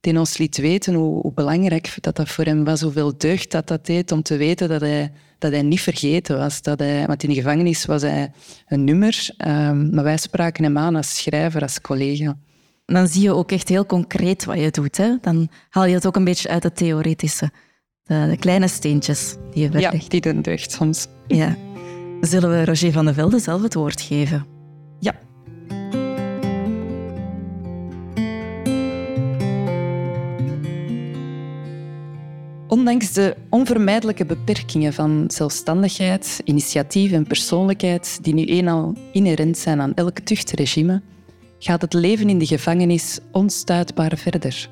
die ons liet weten hoe, hoe, belangrijk dat, dat voor hem was, hoeveel deugd dat dat deed om te weten dat hij, dat hij niet vergeten was. Dat hij, want in de gevangenis was hij een nummer, um, maar wij spraken hem aan als schrijver, als collega. Dan zie je ook echt heel concreet wat je doet. Hè? Dan haal je het ook een beetje uit het theoretische. De, de kleine steentjes die je verlegt. Ja, die doen deugd soms. Ja. Zullen we Roger van de Velde zelf het woord geven? Ja. Ondanks de onvermijdelijke beperkingen van zelfstandigheid, initiatief en persoonlijkheid die nu eenmaal inherent zijn aan elk tuchtregime, gaat het leven in de gevangenis onstuitbaar verder.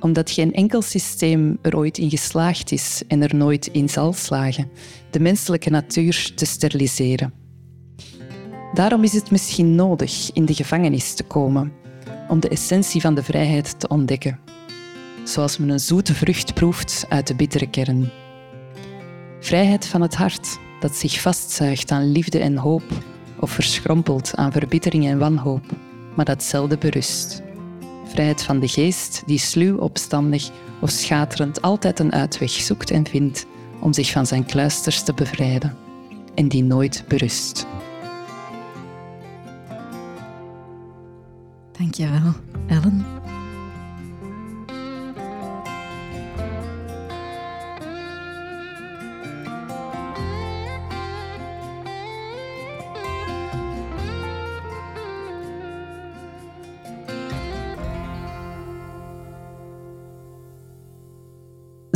Omdat geen enkel systeem er ooit in geslaagd is en er nooit in zal slagen, de menselijke natuur te steriliseren. Daarom is het misschien nodig in de gevangenis te komen om de essentie van de vrijheid te ontdekken zoals men een zoete vrucht proeft uit de bittere kern. Vrijheid van het hart dat zich vastzuigt aan liefde en hoop of verschrompelt aan verbittering en wanhoop, maar dat zelden berust. Vrijheid van de geest die sluw, opstandig of schaterend altijd een uitweg zoekt en vindt om zich van zijn kluisters te bevrijden en die nooit berust. Dankjewel, Ellen.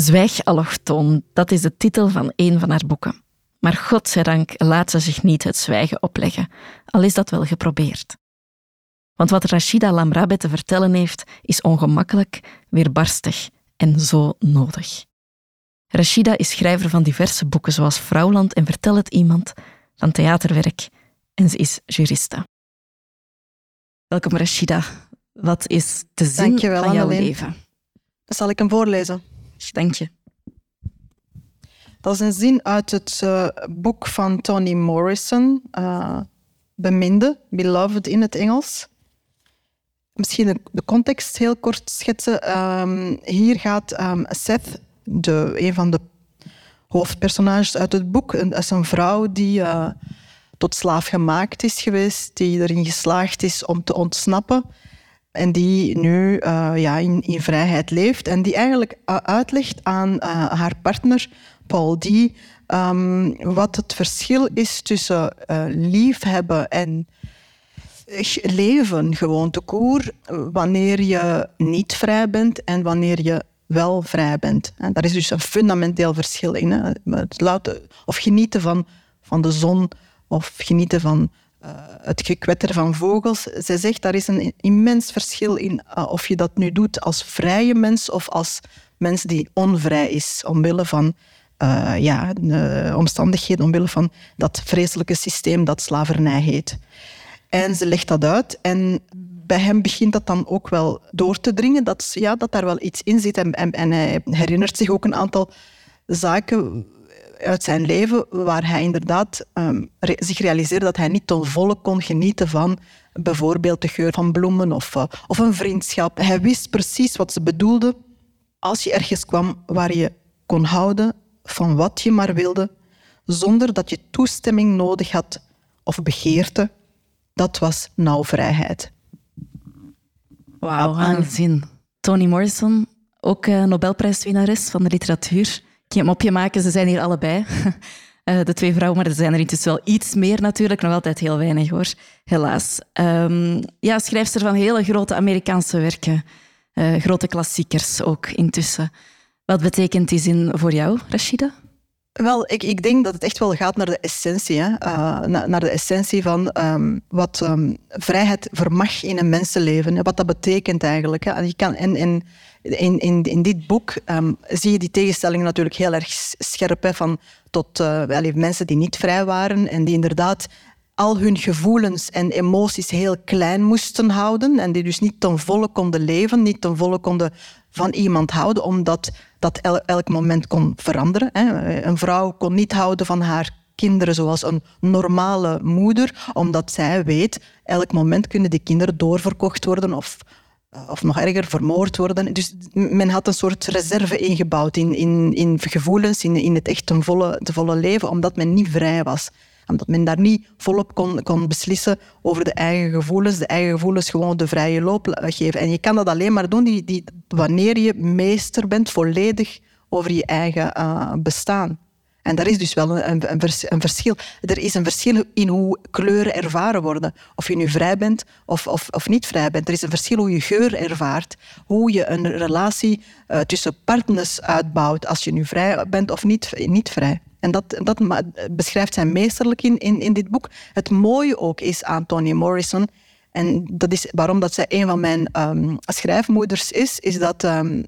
Zwijg allochtoon, dat is de titel van een van haar boeken. Maar godzijdank laat ze zich niet het zwijgen opleggen, al is dat wel geprobeerd. Want wat Rashida Lamrabe te vertellen heeft, is ongemakkelijk, weerbarstig en zo nodig. Rashida is schrijver van diverse boeken zoals Vrouwland en Vertel het iemand, van theaterwerk en ze is juriste. Welkom Rashida. Wat is de zin Dankjewel, van jouw Annelien. leven? Zal ik hem voorlezen. Dank je. Dat is een zin uit het uh, boek van Toni Morrison, uh, Beminde, Beloved in het Engels. Misschien de, context heel kort schetsen. Um, hier gaat um, Seth, de, een van de hoofdpersonages uit het boek, is een vrouw die uh, tot slaaf gemaakt is geweest, die erin geslaagd is om te ontsnappen en die nu uh, ja, in, in, vrijheid leeft en die eigenlijk uh, uitlegt aan uh, haar partner Paul D. Um, wat het verschil is tussen liefhebben en leven gewoon te koer wanneer je niet vrij bent en wanneer je wel vrij bent. En daar is dus een fundamenteel verschil in. Hè. Het of genieten van, van de zon of genieten van het gekwetter van vogels. Zij zegt daar is een immens verschil in uh, of je dat nu doet als vrije mens of als mens die onvrij is omwille van uh, ja, omstandigheden, omwille van dat vreselijke systeem dat slavernij heet. En ze legt dat uit en bij hem begint dat dan ook wel door te dringen, dat, ja, dat daar wel iets in zit. En, en, en hij herinnert zich ook een aantal zaken uit zijn leven waar hij inderdaad um, zich realiseerde dat hij niet ten volle kon genieten van bijvoorbeeld de geur van bloemen of, uh, of een vriendschap. Hij wist precies wat ze bedoelde als je ergens kwam waar je kon houden van wat je maar wilde, zonder dat je toestemming nodig had of begeerte. Dat was nauw vrijheid. Wauw, aangezien. Toni Morrison, ook uh, Nobelprijswinnares van de literatuur geen mopje maken, ze zijn hier allebei. Uh, de twee vrouwen, maar er zijn er intussen wel iets meer natuurlijk. Nog altijd heel weinig hoor, helaas. Um, ja, schrijfster van hele grote Amerikaanse werken. Uh, grote klassiekers ook intussen. Wat betekent die zin voor jou, Rashida? Wel, ik, ik denk dat het echt wel gaat naar de essentie. Hè? Uh, naar de essentie van um, wat um, vrijheid vermag in een mensenleven. Wat dat betekent eigenlijk. Hè? Je kan, en, in, in, in dit boek um, zie je die tegenstelling natuurlijk heel erg scherp. Hè, van tot uh, mensen die niet vrij waren en die inderdaad al hun gevoelens en emoties heel klein moesten houden en die dus niet ten volle konden leven, niet ten volle konden van iemand houden, omdat dat elk moment kon veranderen. Hè. Een vrouw kon niet houden van haar kinderen zoals een normale moeder, omdat zij weet, elk moment kunnen die kinderen doorverkocht worden of of nog erger, vermoord worden. Dus men had een soort reserve ingebouwd in, in, in gevoelens, in, in het echt een volle, volle leven, omdat men niet vrij was. Omdat men daar niet volop kon, kon beslissen over de eigen gevoelens, de eigen gevoelens gewoon de vrije loop geven. En je kan dat alleen maar doen die, die, wanneer je meester bent volledig over je eigen uh, bestaan. En daar is dus wel een, een, een, verschil. Er is een verschil in hoe kleuren ervaren worden. Of je nu vrij bent of, of, of niet vrij bent. Er is een verschil hoe je geur ervaart. Hoe je een relatie uh, tussen partners uitbouwt. Als je nu vrij bent of niet, niet vrij. En dat, dat beschrijft zij meesterlijk in, in, in dit boek. Het mooie ook is aan Toni Morrison... En dat is waarom dat zij een van mijn um, schrijfmoeders is, is dat um,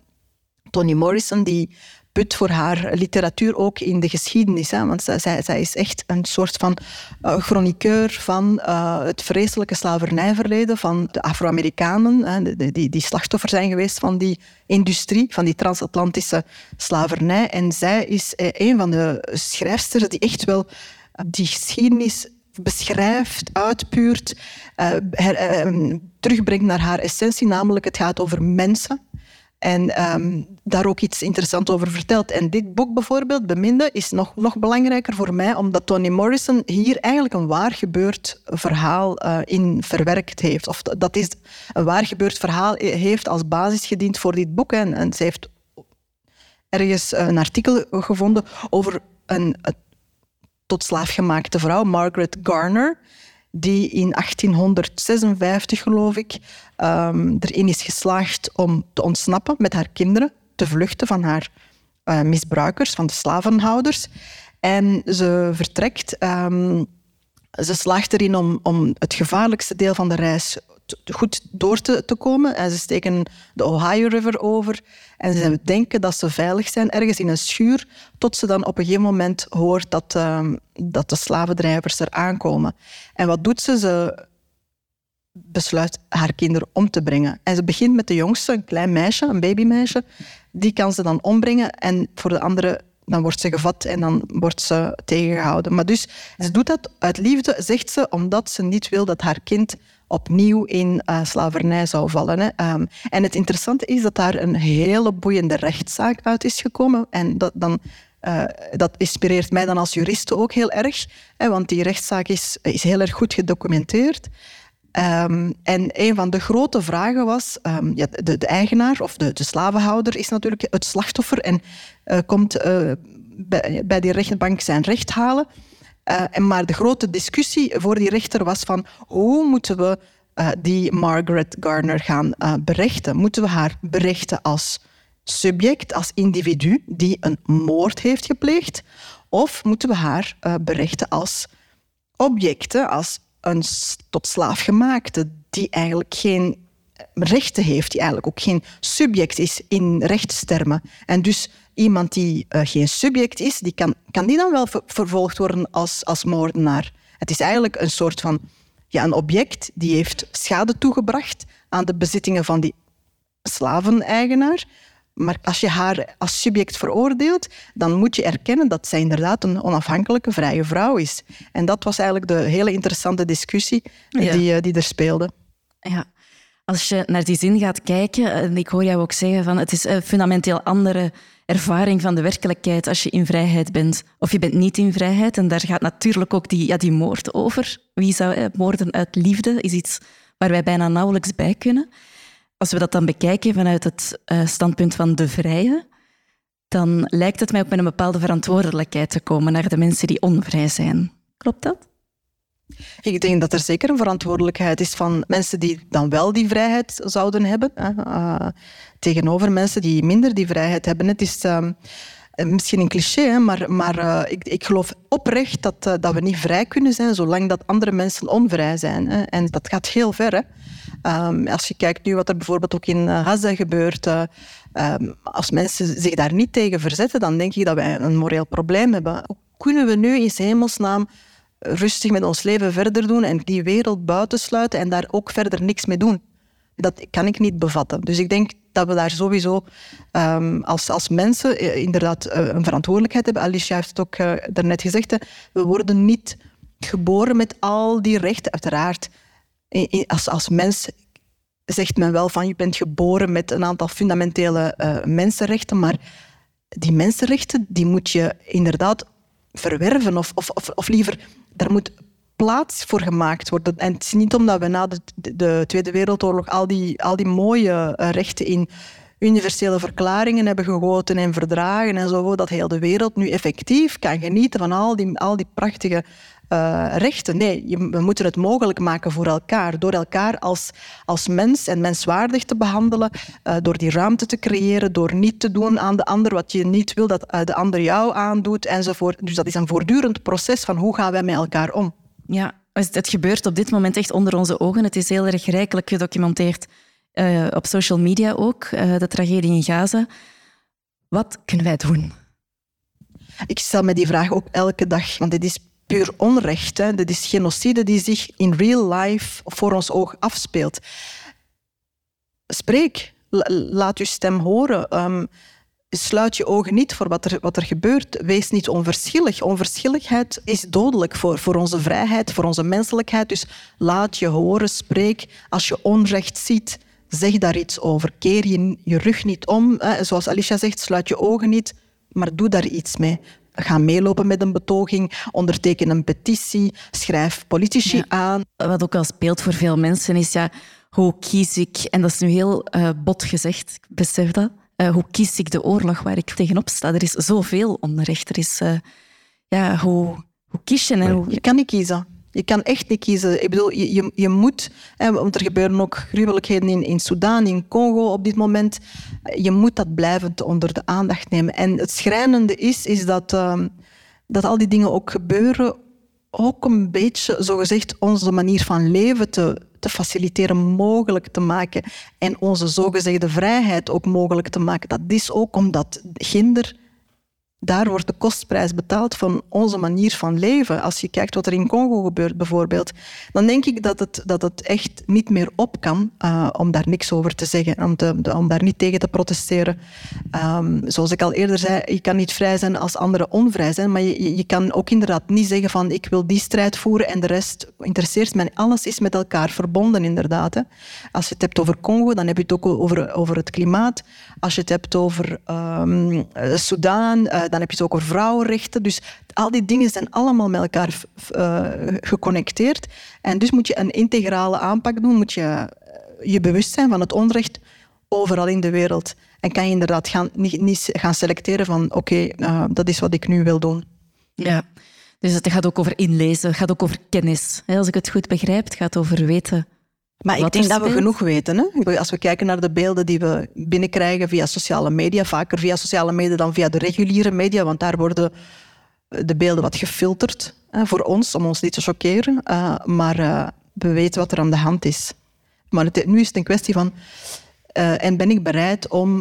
Toni Morrison, die put voor haar literatuur ook in de geschiedenis. Hè? Want zij, zij is echt een soort van uh, chroniqueur van uh, het vreselijke slavernijverleden van de Afro-Amerikanen, die, die slachtoffer zijn geweest van die industrie, van die transatlantische slavernij. En zij is uh, een van de schrijfsters die echt wel die geschiedenis beschrijft, uitpuurt, her, terugbrengt naar haar essentie, namelijk het gaat over mensen. En um, daar ook iets interessants over vertelt. En dit boek bijvoorbeeld, Beminde, is nog, nog belangrijker voor mij, omdat Toni Morrison hier eigenlijk een waar gebeurd verhaal uh, in verwerkt heeft. Of dat is een waar gebeurd verhaal heeft als basis gediend voor dit boek. En, en ze heeft ergens een artikel gevonden over een, een tot slaaf gemaakte vrouw, Margaret Garner die in 1856, geloof ik, um, erin is geslaagd om te ontsnappen met haar kinderen, te vluchten van haar uh, misbruikers, van de slavenhouders. En ze vertrekt. Um, ze slaagt erin om, om het gevaarlijkste deel van de reis goed door te, komen. En ze steken de Ohio River over en ze denken dat ze veilig zijn ergens in een schuur, tot ze dan op een gegeven moment hoort dat, uh, dat de slavendrijvers er aankomen. En wat doet ze? Ze besluit haar kinderen om te brengen. En ze begint met de jongste, een klein meisje, een babymeisje. Die kan ze dan ombrengen en voor de andere dan wordt ze gevat en dan wordt ze tegengehouden. Maar dus, ze doet dat uit liefde, zegt ze, omdat ze niet wil dat haar kind opnieuw in uh, slavernij zou vallen. Hè. Um, en het interessante is dat daar een hele boeiende rechtszaak uit is gekomen. En dat, dan, uh, dat inspireert mij dan als juriste ook heel erg, hè, want die rechtszaak is, is heel erg goed gedocumenteerd. Um, en een van de grote vragen was, um, ja, de, de, eigenaar of de, de, slavenhouder is natuurlijk het slachtoffer en uh, komt bij, bij die rechtbank zijn recht halen. Uh, en maar de grote discussie voor die rechter was van hoe moeten we uh, die Margaret Garner gaan uh, berechten? Moeten we haar berechten als subject, als individu die een moord heeft gepleegd? Of moeten we haar berechten als objecten, als een tot slaaf gemaakte die eigenlijk geen rechten heeft, die eigenlijk ook geen subject is in rechtstermen. En dus iemand die uh, geen subject is, die kan, kan die dan wel vervolgd worden als, als moordenaar? Het is eigenlijk een soort van ja, een object die heeft schade toegebracht aan de bezittingen van die slaveneigenaar. Maar als je haar als subject veroordeelt, dan moet je erkennen dat zij inderdaad een onafhankelijke, vrije vrouw is. En dat was eigenlijk de hele interessante discussie die, eh, die er speelde. Ja, als je naar die zin gaat kijken, en ik hoor jou ook zeggen van het is een fundamenteel andere ervaring van de werkelijkheid als je in vrijheid bent of je bent niet in vrijheid. En daar gaat natuurlijk ook die, ja, die moord over. Wie zou eh, moorden uit liefde is iets waar wij bijna nauwelijks bij kunnen. Als we dat dan bekijken vanuit het uh, standpunt van de vrije, dan lijkt het mij ook met een bepaalde verantwoordelijkheid te komen naar de mensen die onvrij zijn. Klopt dat? Ik denk dat er zeker een verantwoordelijkheid is van mensen die dan wel die vrijheid zouden hebben, uh, tegenover mensen die minder die vrijheid hebben. Het is uh, misschien een cliché, maar, maar ik, ik, geloof oprecht dat, dat we niet vrij kunnen zijn zolang dat andere mensen onvrij zijn. Hè. En dat gaat heel ver. Hè. Um, als je kijkt nu wat er bijvoorbeeld ook in Gaza gebeurt, um, als mensen zich daar niet tegen verzetten, dan denk ik dat wij een moreel probleem hebben. Hoe kunnen we nu in hemelsnaam rustig met ons leven verder doen en die wereld buitensluiten en daar ook verder niks mee doen. Dat kan ik niet bevatten. Dus ik denk dat we daar sowieso um, als, als mensen eh, inderdaad uh, een verantwoordelijkheid hebben. Alicia heeft het ook uh, daarnet gezegd. We worden niet geboren met al die rechten. Uiteraard, als, als mens zegt men wel van je bent geboren met een aantal fundamentele mensenrechten, maar die mensenrechten die moet je inderdaad verwerven of, of, of, liever daar moet plaats voor gemaakt worden. En het is niet omdat we na de, de Tweede Wereldoorlog al die, al die mooie eh, rechten in universele verklaringen hebben gegoten en verdragen en zo, dat heel de wereld nu effectief kan genieten van al die, al die prachtige uh, rechten. Nee, we moeten het mogelijk maken voor elkaar. Door elkaar als, als mens en menswaardig te behandelen. Uh, door die ruimte te creëren. Door niet te doen aan de ander wat je niet wil dat uh, de ander jou aandoet. Enzovoort. Dus dat is een voortdurend proces van hoe gaan wij met elkaar om. Ja, het gebeurt op dit moment echt onder onze ogen. Het is heel erg rijkelijk gedocumenteerd op social media ook. de tragedie in Gaza. Wat kunnen wij doen? Ik stel me die vraag ook elke dag, want dit is puur onrecht. Hè. Dit is genocide die zich in real life voor ons oog afspeelt. Spreek, laat je stem horen. Um, sluit je ogen niet voor wat er, wat er gebeurt. Wees niet onverschillig. Onverschilligheid is dodelijk voor, voor onze vrijheid, voor onze menselijkheid. Dus laat je horen, spreek. Als je onrecht ziet, zeg daar iets over. Keer je, je rug niet om. Zoals Alicia zegt, sluit je ogen niet, maar doe daar iets mee ga meelopen met een betoging, onderteken een petitie, schrijf politici aan. Wat ook al speelt voor veel mensen is, ja, hoe kies ik, en dat is nu heel uh, bot gezegd, ik besef dat, uh, hoe kies ik de oorlog waar ik tegenop sta? Er is zoveel onrecht. Er is, uh, ja, hoe, hoe kies je? En hoe... Je kan niet kiezen. Je kan echt niet kiezen. Ik bedoel, je, je, je moet, hè, want er gebeuren ook gruwelijkheden in, in Sudan, in Congo op dit moment. Je moet dat blijvend onder de aandacht nemen. En het schrijnende is, is dat, uh, dat al die dingen ook gebeuren, ook een beetje, zogezegd, onze manier van leven te, te faciliteren, mogelijk te maken. En onze zogezegde vrijheid ook mogelijk te maken. Dat is ook omdat gender daar wordt de kostprijs betaald van onze manier van leven. Als je kijkt wat er in Congo gebeurt bijvoorbeeld, dan denk ik dat het, dat het echt niet meer op kan uh, om daar niks over te zeggen, om, om daar niet tegen te protesteren. Um, zoals ik al eerder zei, je kan niet vrij zijn als anderen onvrij zijn, maar je, je kan ook inderdaad niet zeggen van ik wil die strijd voeren en de rest interesseert mij. Alles is met elkaar verbonden inderdaad. Hè. Als je het hebt over Congo, dan heb je het ook over, over het klimaat. Als je het hebt over um, Sudan, uh, dan heb je het ook over vrouwenrechten. Dus al die dingen zijn allemaal met elkaar uh, geconnecteerd. En dus moet je een integrale aanpak doen, moet je eh, je bewust zijn van het onrecht overal in de wereld. En kan je inderdaad gaan, niet, gaan selecteren van oké, dat is wat ik nu wil doen. Ja. Dus het gaat ook over inlezen, het gaat ook over kennis. Als ik het goed begrijp, het gaat over weten. Maar ik denk dat we genoeg weten. Hè? Als we kijken naar de beelden die we binnenkrijgen via sociale media, vaker via sociale media dan via de reguliere media, want daar worden de beelden wat gefilterd hè, voor ons, om ons niet te choqueren. Uh, maar uh, we weten wat er aan de hand is. Maar het, nu is het een kwestie van uh, en ben ik bereid om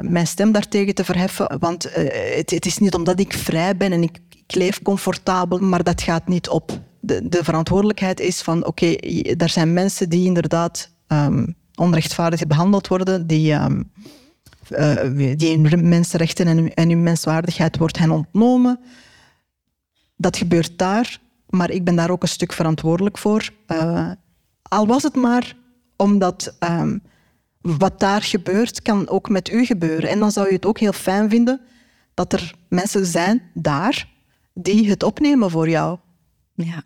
mijn stem daartegen te verheffen? Want het, het, is niet omdat ik vrij ben en ik, ik leef comfortabel, maar dat gaat niet op. De, de verantwoordelijkheid is van, oké, er zijn mensen die inderdaad um, onrechtvaardig behandeld worden, die, um, die hun mensenrechten en, en hun menswaardigheid wordt hen ontnomen. Dat gebeurt daar, maar ik ben daar ook een stuk verantwoordelijk voor. al was het maar omdat... Um, wat daar gebeurt, kan ook met u gebeuren. En dan zou je het ook heel fijn vinden dat er mensen zijn daar die het opnemen voor jou. Ja.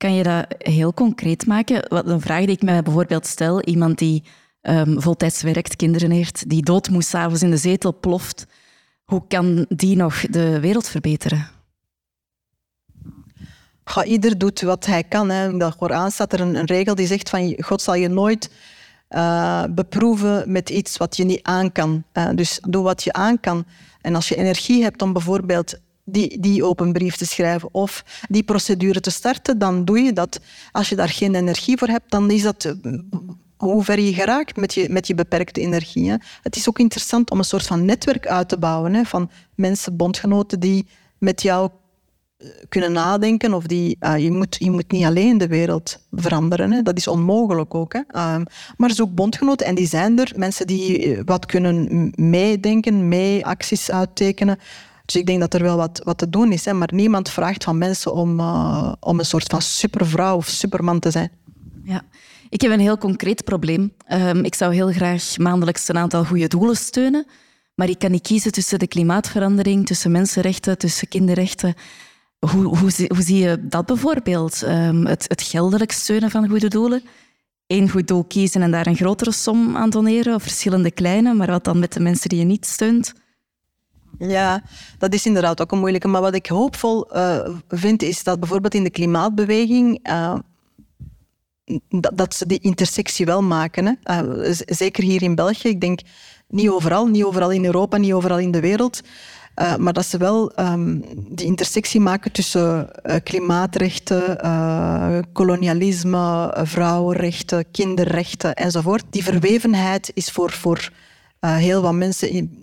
Kan je dat heel concreet maken? Wat een vraag die ik mij bijvoorbeeld stel, iemand die um, voltijds werkt, kinderen heeft, die dood moest s'avonds in de zetel ploft, hoe kan die nog de wereld verbeteren? Ieder doet wat hij kan. Hè. In de Koran staat er een, een regel die zegt van God zal je nooit uh, beproeven met iets wat je niet aan kan. Dus doe wat je aan kan. En als je energie hebt om bijvoorbeeld die, die open brief te schrijven of die procedure te starten, dan doe je dat. Als je daar geen energie voor hebt, dan is dat eh, hoe ver je geraakt met je, met je beperkte energie. Het is ook interessant om een soort van netwerk uit te bouwen hè, van mensen, bondgenoten die met jou kunnen nadenken. Of die, uh, je, moet, je moet niet alleen de wereld veranderen. Hè. Dat is onmogelijk ook. Hè. Um, maar zoek bondgenoten en die zijn er. Mensen die eh, wat kunnen meedenken, mee acties uittekenen. Dus ik denk dat er wel wat, wat te doen is. Hè. Maar niemand vraagt van mensen om, uh, om een soort van supervrouw of superman te zijn. Ja. Ik heb een heel concreet probleem. Um, ik zou heel graag maandelijks een aantal goede doelen steunen. Maar ik kan niet kiezen tussen de klimaatverandering, tussen mensenrechten, tussen kinderrechten. Hoe, hoe, hoe zie je dat bijvoorbeeld? Um, het, het geldelijk steunen van goede doelen? Eén goed doel kiezen en daar een grotere som aan doneren, of verschillende kleine, maar wat dan met de mensen die je niet steunt? Ja, dat is inderdaad ook een moeilijke. Maar wat ik hoopvol uh, vind, is dat bijvoorbeeld in de klimaatbeweging. Uh, dat, ze die intersectie wel maken. Hè. Uh, zeker hier in België. Ik denk niet overal, niet overal in Europa, niet overal in de wereld. Maar dat ze wel um, die intersectie maken tussen klimaatrechten, kolonialisme, vrouwenrechten, kinderrechten enzovoort. Die verwevenheid is voor, voor heel wat mensen in,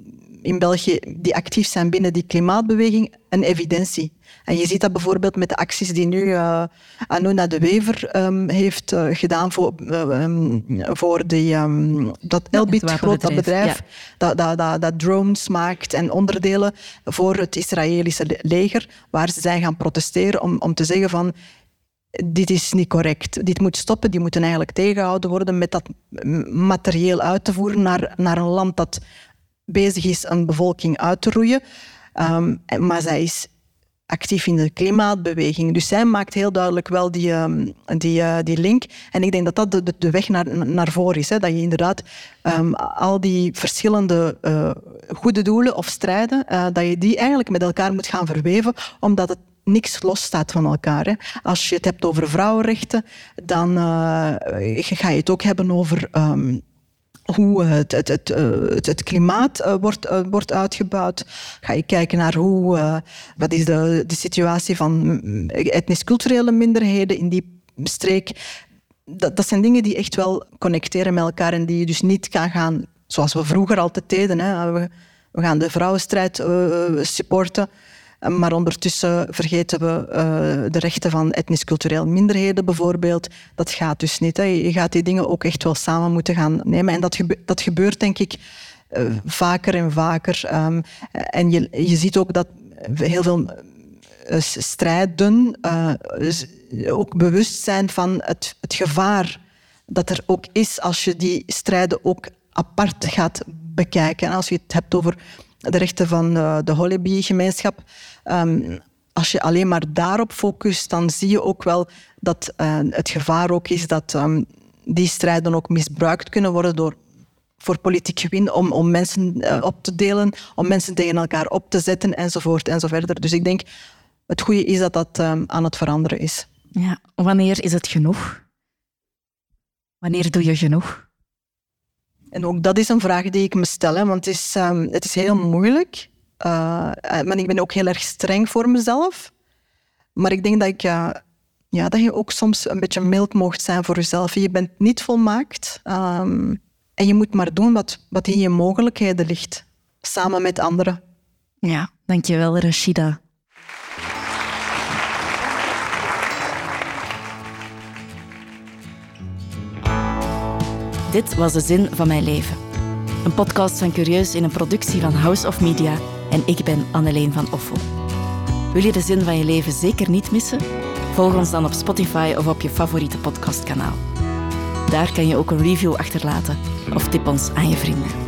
in België die actief zijn binnen die klimaatbeweging een evidentie. En je ziet dat bijvoorbeeld met de acties die nu uh, Anuna de Wever um, heeft uh, gedaan voor, uh, um, voor die, um, dat Elbit, groot dat bedrijf, ja. dat, dat, dat, dat, drones maakt en onderdelen voor het Israëlische leger, waar ze zijn gaan protesteren om, om te zeggen van dit is niet correct. Dit moet stoppen. Die moeten eigenlijk tegengehouden worden met dat materieel uit te voeren naar, naar een land dat bezig is een bevolking uit te roeien. Um, maar zij is actief in de klimaatbeweging. Dus zij maakt heel duidelijk wel die, um, die, uh, die link. En ik denk dat dat de, de weg naar, naar voren is. Hè. Dat je inderdaad um, al die verschillende uh, goede doelen of strijden, uh, dat je die eigenlijk met elkaar moet gaan verweven, omdat het niks losstaat van elkaar. Hè. Als je het hebt over vrouwenrechten, dan ga je het ook hebben over... hoe het, het, eh, klimaat uh, wordt, uh, wordt uitgebouwd. Ga je kijken naar hoe, wat is de, de situatie van etnisch-culturele minderheden in die streek. Dat, dat zijn dingen die echt wel connecteren met elkaar en die je dus niet kan gaan, zoals we vroeger altijd deden. Hè. We, we gaan de vrouwenstrijd supporten. Maar ondertussen vergeten we uh, de rechten van etnisch-cultureel minderheden bijvoorbeeld. Dat gaat dus niet. Je gaat die dingen ook echt wel samen moeten gaan nemen. En dat, dat gebeurt denk ik uh, vaker en vaker. Um, en je, je ziet ook dat heel veel strijden ook bewust zijn van het, het gevaar dat er ook is als je die strijden ook apart gaat bekijken. En als je het hebt over de rechten van de, de Hollyby-gemeenschap. Um, als je alleen maar daarop focust, dan zie je ook wel dat uh, het gevaar ook is dat um, die strijden ook misbruikt kunnen worden door, voor politiek gewin, om, om mensen uh, op te delen, om mensen tegen elkaar op te zetten enzovoort enzoverder. Dus ik denk, het goede is dat dat ehm, aan het veranderen is. Ja, wanneer is het genoeg? Wanneer doe je genoeg? En ook dat is een vraag die ik me stel, hè, want het is, ehm, het is heel moeilijk. Uh, maar ik ben ook heel erg streng voor mezelf. Maar ik denk dat, ik, uh, ja, dat je ook soms een beetje mild mocht zijn voor jezelf. Je bent niet volmaakt. Um, en je moet maar doen wat, wat in je mogelijkheden ligt. Samen met anderen. Ja, dankjewel Rashida. Dit was de zin van mijn leven. Een podcast van Curieus in een productie van House of Media en ik ben Anneleen van Offel. Wil je de zin van je leven zeker niet missen? Volg ons dan op Spotify of op je favoriete podcastkanaal. Daar kan je ook een review achterlaten of tip ons aan je vrienden.